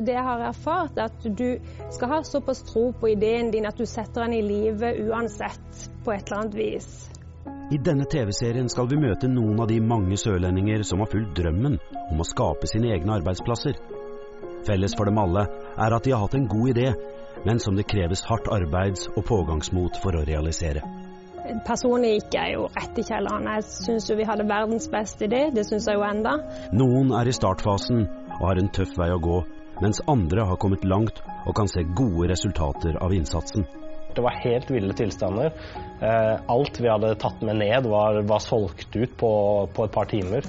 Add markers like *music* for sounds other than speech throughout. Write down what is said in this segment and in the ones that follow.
Det jeg har erfart, er at du skal ha såpass tro på ideen din at du setter den i live uansett, på et eller annet vis. I denne TV-serien skal vi møte noen av de mange sørlendinger som har fulgt drømmen om å skape sine egne arbeidsplasser. Felles for dem alle er at de har hatt en god idé, men som det kreves hardt arbeids- og pågangsmot for å realisere. Personlig gikk jeg jo rett i kjelleren. Jeg syns jo vi hadde verdens beste idé, det syns jeg jo enda. Noen er i startfasen og har en tøff vei å gå, mens andre har kommet langt og kan se gode resultater av innsatsen. Det var helt ville tilstander. Eh, alt vi hadde tatt med ned var, var solgt ut på, på et par timer.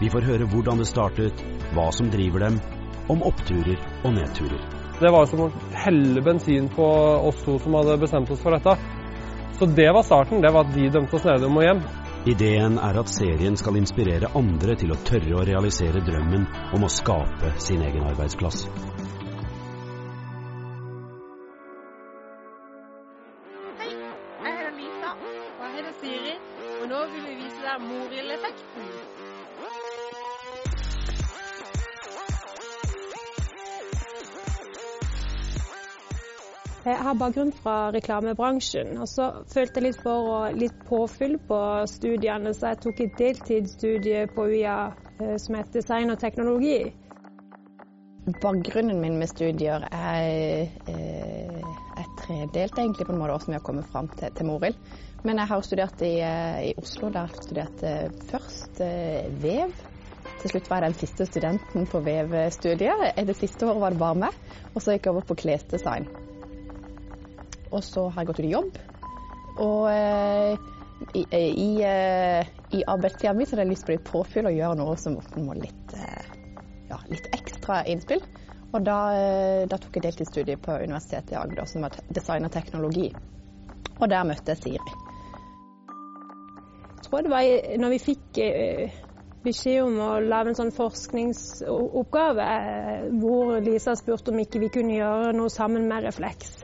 Vi får høre hvordan det startet, hva som driver dem, om oppturer og nedturer. Det var som å helle bensin på oss to som hadde bestemt oss for dette. Så det var starten. Det var at de dømte oss nede og må hjem. Ideen er at serien skal inspirere andre til å tørre å realisere drømmen om å skape sin egen arbeidsplass. Hei, jeg heter Lisa. Og jeg heter Siri. Og nå vil vi vise deg Morild-effekten. Jeg har bakgrunn fra reklamebransjen, og så følte jeg litt for å, litt påfyll på studiene, så jeg tok et deltidsstudie på UiA eh, som het design og teknologi. Bakgrunnen min med studier er, eh, er tredelt egentlig på en måte hvordan vi har kommet fram til, til Morild. Men jeg har studert i, eh, i Oslo, der jeg studerte først vev. Til slutt var jeg den siste studenten på vevstudiet. Det siste året var det bare meg. Og så gikk jeg over på klesdesign. Og så har jeg gått ut i jobb. Og eh, i, i, eh, i arbeidstida mi hadde jeg lyst på litt påfyll og gjøre noe som må litt, eh, ja, litt ekstra innspill. Og da, eh, da tok jeg deltidsstudie på Universitetet i Agder som var design og teknologi. Og der møtte jeg Siri. Jeg tror det var når vi fikk eh, beskjed om å lage en sånn forskningsoppgave eh, hvor Lisa spurte om ikke vi kunne gjøre noe sammen med Refleks.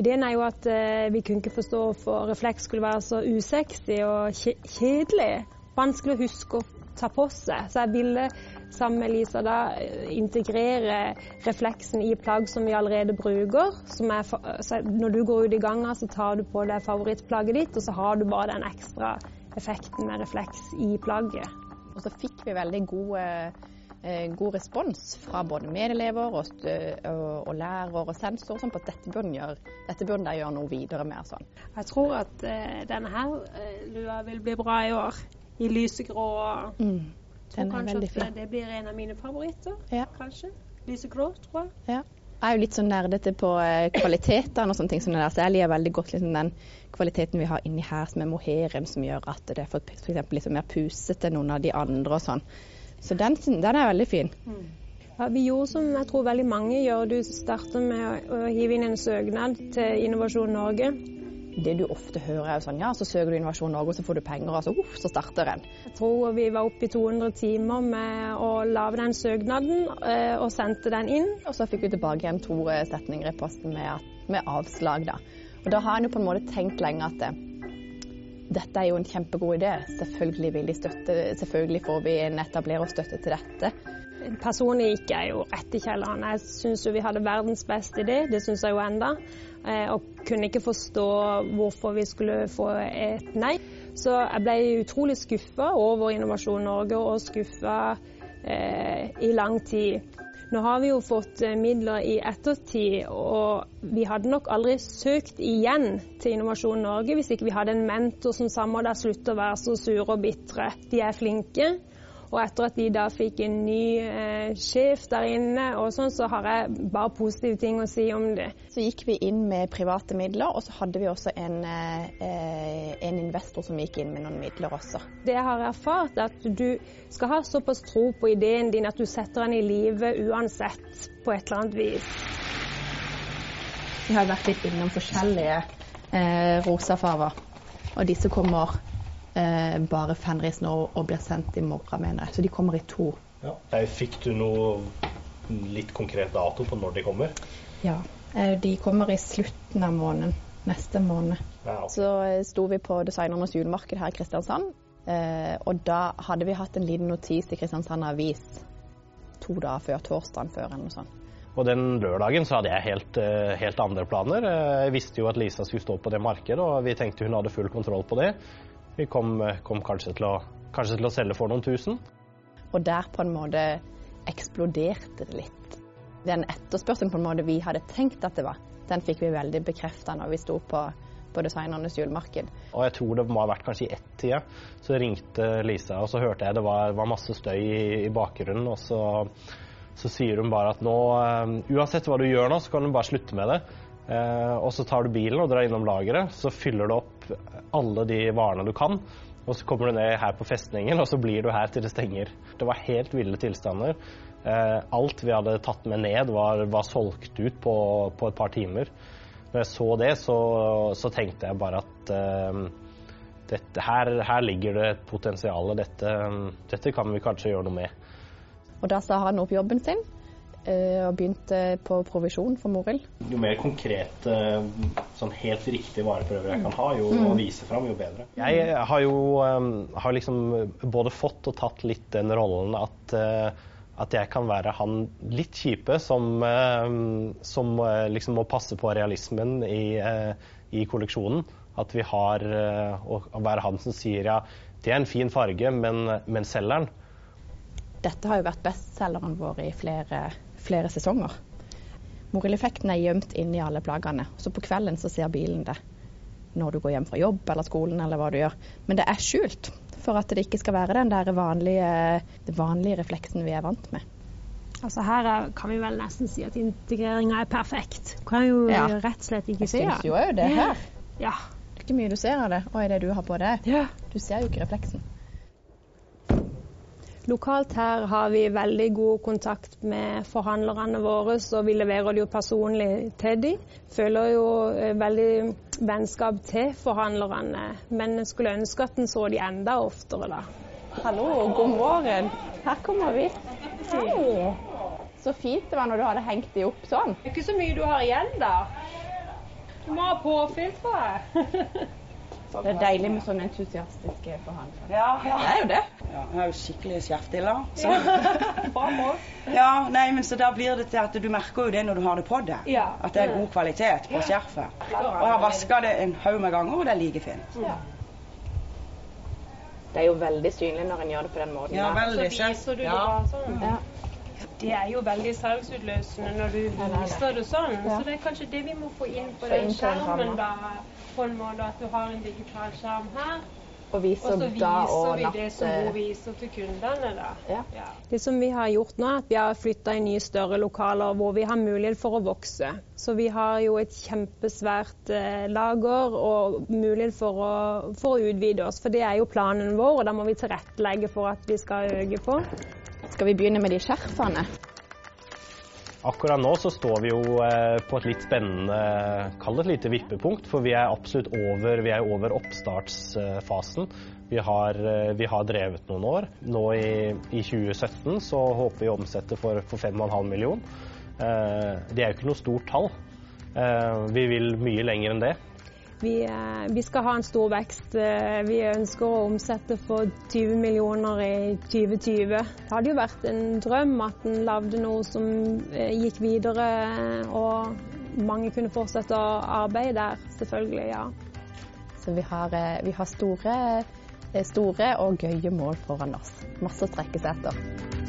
Ideen er jo at eh, vi kunne ikke forstå hvorfor refleks skulle være så usexy og kjedelig. Vanskelig å huske å ta på seg. Så jeg ville sammen med Lisa da eh, integrere refleksen i plagg som vi allerede bruker. Er, når du går ut i ganga, så tar du på deg favorittplagget ditt, og så har du bare den ekstra effekten med refleks i plagget. Og så fikk vi veldig god, eh, god respons fra både medelever og, og, og lærer og sensor sånn på at dette burde, burde de gjøre noe videre med. Sånn. Jeg tror at eh, denne her eh, lua vil bli bra i år. I lysegrå. Mm. Tror Den er kanskje at fin. det blir en av mine favoritter. Ja. Kanskje. Lysegrå, tror jeg. Ja. Jeg er jo litt sånn nerdete på eh, kvalitetene og sånne ting som det der, så jeg liker veldig godt liksom, den kvaliteten vi har inni her som er moheren, som gjør at det er for, for eksempel litt mer pusete enn noen av de andre og sånn. Så den, den er veldig fin. Ja, vi gjorde som jeg tror veldig mange gjør. Du starter med å, hive inn en søknad til Innovasjon Norge. Det du ofte hører er jo sånn, ja, så søker du Innovasjon Norge, og så får du penger, og så, uff, så starter en. Jeg tror vi var oppe i 200 timer med å lage den søknaden, eh, og sendte den inn. Og så fikk vi tilbake igjen to eh, setninger i posten med, med avslag, da. Og da har en jo på en måte tenkt lenge at det, dette er jo en kjempegod idé. Selvfølgelig vil de støtte, selvfølgelig får vi en etablererstøtte til dette. Personlig gikk jeg jo rett i kjelleren. Jeg syns jo vi hadde verdens beste idé, det syns jeg jo enda. Eh, Og kunne ikke forstå hvorfor vi skulle få et nei. Så jeg ble utrolig skuffa over Innovasjon Norge, og skuffa eh, i lang tid. Nå har vi jo fått eh, midler i ettertid, og vi hadde nok aldri søkt igjen til Innovasjon Norge hvis ikke vi hadde en mentor som sa må da slutte å være så sure og bitre. De er flinke. Og etter at de da fikk en ny eh, sjef der inne, og sånn, så har jeg bare positive ting å si om det. Så gikk vi inn med private midler, og så hadde vi også en, eh, en investor som gikk inn med noen midler også. Det jeg har erfart, er at du skal ha såpass tro på ideen din at du setter den i live uansett, på et eller annet vis. Vi har vært litt innom forskjellige eh, rosafarger, og disse kommer eh, bare fenris nå og blir sendt i morgen, mener jeg. Så de kommer i to. Ja. Eh, Fikk du noe litt konkret dato på når de kommer? Ja. Eh, de kommer i slutten av måneden. Neste måned. Wow. Så eh, sto vi på Designernes julemarked her i Kristiansand. Eh, og da hadde vi hatt en liten notis i Kristiansand Avis to dager før torsdagen før. eller noe sånt. Og den lørdagen så hadde jeg helt, helt andre planer. Jeg visste jo at Lisa skulle stå på det markedet, og vi tenkte hun hadde full kontroll på det. Vi kom, eh, kom kanskje, til å, kanskje til å selge for noen tusen. Og der på en måte eksploderte det litt. Den etterspørselen på en måte vi hadde tenkt at det var, den fikk vi veldig bekrefta når vi sto på, på designernes julemarked. Og jeg tror det må ha vært kanskje i ett-tida. Så ringte Lisa, og så hørte jeg det var, var masse støy i, i bakgrunnen. Og så, så sier hun bare at nå, eh, uansett hva du gjør nå, så kan du bare slutte med det. Eh, og så tar du bilen og drar innom lageret, så fyller du opp alle de varene du kan. Og så kommer du ned her på festningen, og så blir du her til det stenger. Det var helt ville tilstander. Eh, alt vi hadde tatt med ned, var, var solgt ut på, på, et par timer. Når jeg så det, så, så tenkte jeg bare at eh, dette, her, her, ligger det et potensial. Dette, dette kan vi kanskje gjøre noe med. Og da sa han opp jobben sin og begynte på provisjon for Morild. Jo mer konkrete, sånn helt riktige vareprøver jeg kan ha, jo mm. å vise fram, jo bedre. Jeg har jo har liksom både fått og tatt litt den rollen at at jeg kan være han litt kjipe som, som liksom må passe på realismen i, i, kolleksjonen. At vi har Å være han som sier ja, det er en fin farge, men, men selger den. Dette har jo vært bestselgeren vår i flere, flere sesonger. Morilleffekten er gjemt inni alle plaggene. Så på kvelden så ser bilen det når du går hjem fra jobb eller skolen eller hva du gjør. Men det er skjult for at det ikke skal være den der vanlige, vanlige refleksen vi er vant med. Altså Her er, kan vi vel nesten si at integreringa er perfekt. Kan jo ja. rett og slett ikke se Jeg syns jo òg det her. Ja. Det er ikke mye du ser av det. Er det du har på deg? Ja. Du ser jo ikke refleksen. Lokalt her har vi veldig god kontakt med forhandlerne våre, og vi leverer det jo personlig til dem. Føler jo veldig vennskap til forhandlerne, men skulle ønske at en så de enda oftere, da. Hallo, god morgen. Her kommer vi. Hei. Så fint det var når du hadde hengt de opp sånn. Det er ikke så mye du har igjen, da. Du må ha påfyll, tror jeg. *laughs* Det er deilig med sånne entusiastiske forhandlere. Ja, ja. Det er jo det. Ja, jeg er jo skikkelig skjerfdiller. Så. *laughs* ja, nei, men så da blir det til at du merker jo det når du har det på deg. Ja. At det er god kvalitet på skjerfet. Og jeg har vaska det en haug med ganger, og det er like fint. Ja. Det er jo veldig synlig når en gjør det på den måten. Ja, veldig. Så viser du det bare sånn. Ja. Det er jo veldig salgsutløsende når du viser det sånn. Så det er kanskje det vi må få inn på den skjermen, da på en måte at du har en digital skjerm her. Og, viser og så viser og vi det som hun viser til kundene. Da. Ja. Ja. Det som vi har gjort nå, er at vi har flytta i nye, større lokaler hvor vi har mulighet for å vokse. Så vi har jo et kjempesvært eh, lager og mulighet for å, for å utvide oss. For det er jo planen vår, og da må vi tilrettelegge for at vi skal øke på. Skal vi begynne med de skjerfene? Akkurat nå så står vi jo på et litt spennende, kall det et lite vippepunkt. For vi er absolutt over, vi er over oppstartsfasen. Vi har, vi har, drevet noen år. Nå i, i 2017 så håper vi å omsette for, for 5,5 million. Det er jo ikke noe stort tall. Vi vil mye lenger enn det. Vi, vi, skal ha en stor vekst. Vi ønsker å omsette for 20 millioner i 2020. Det hadde jo vært en drøm at en lagde noe som gikk videre, og mange kunne fortsette å arbeide der, selvfølgelig. ja. Så vi har, vi har store, store og gøye mål foran oss. Masse å strekke seg etter.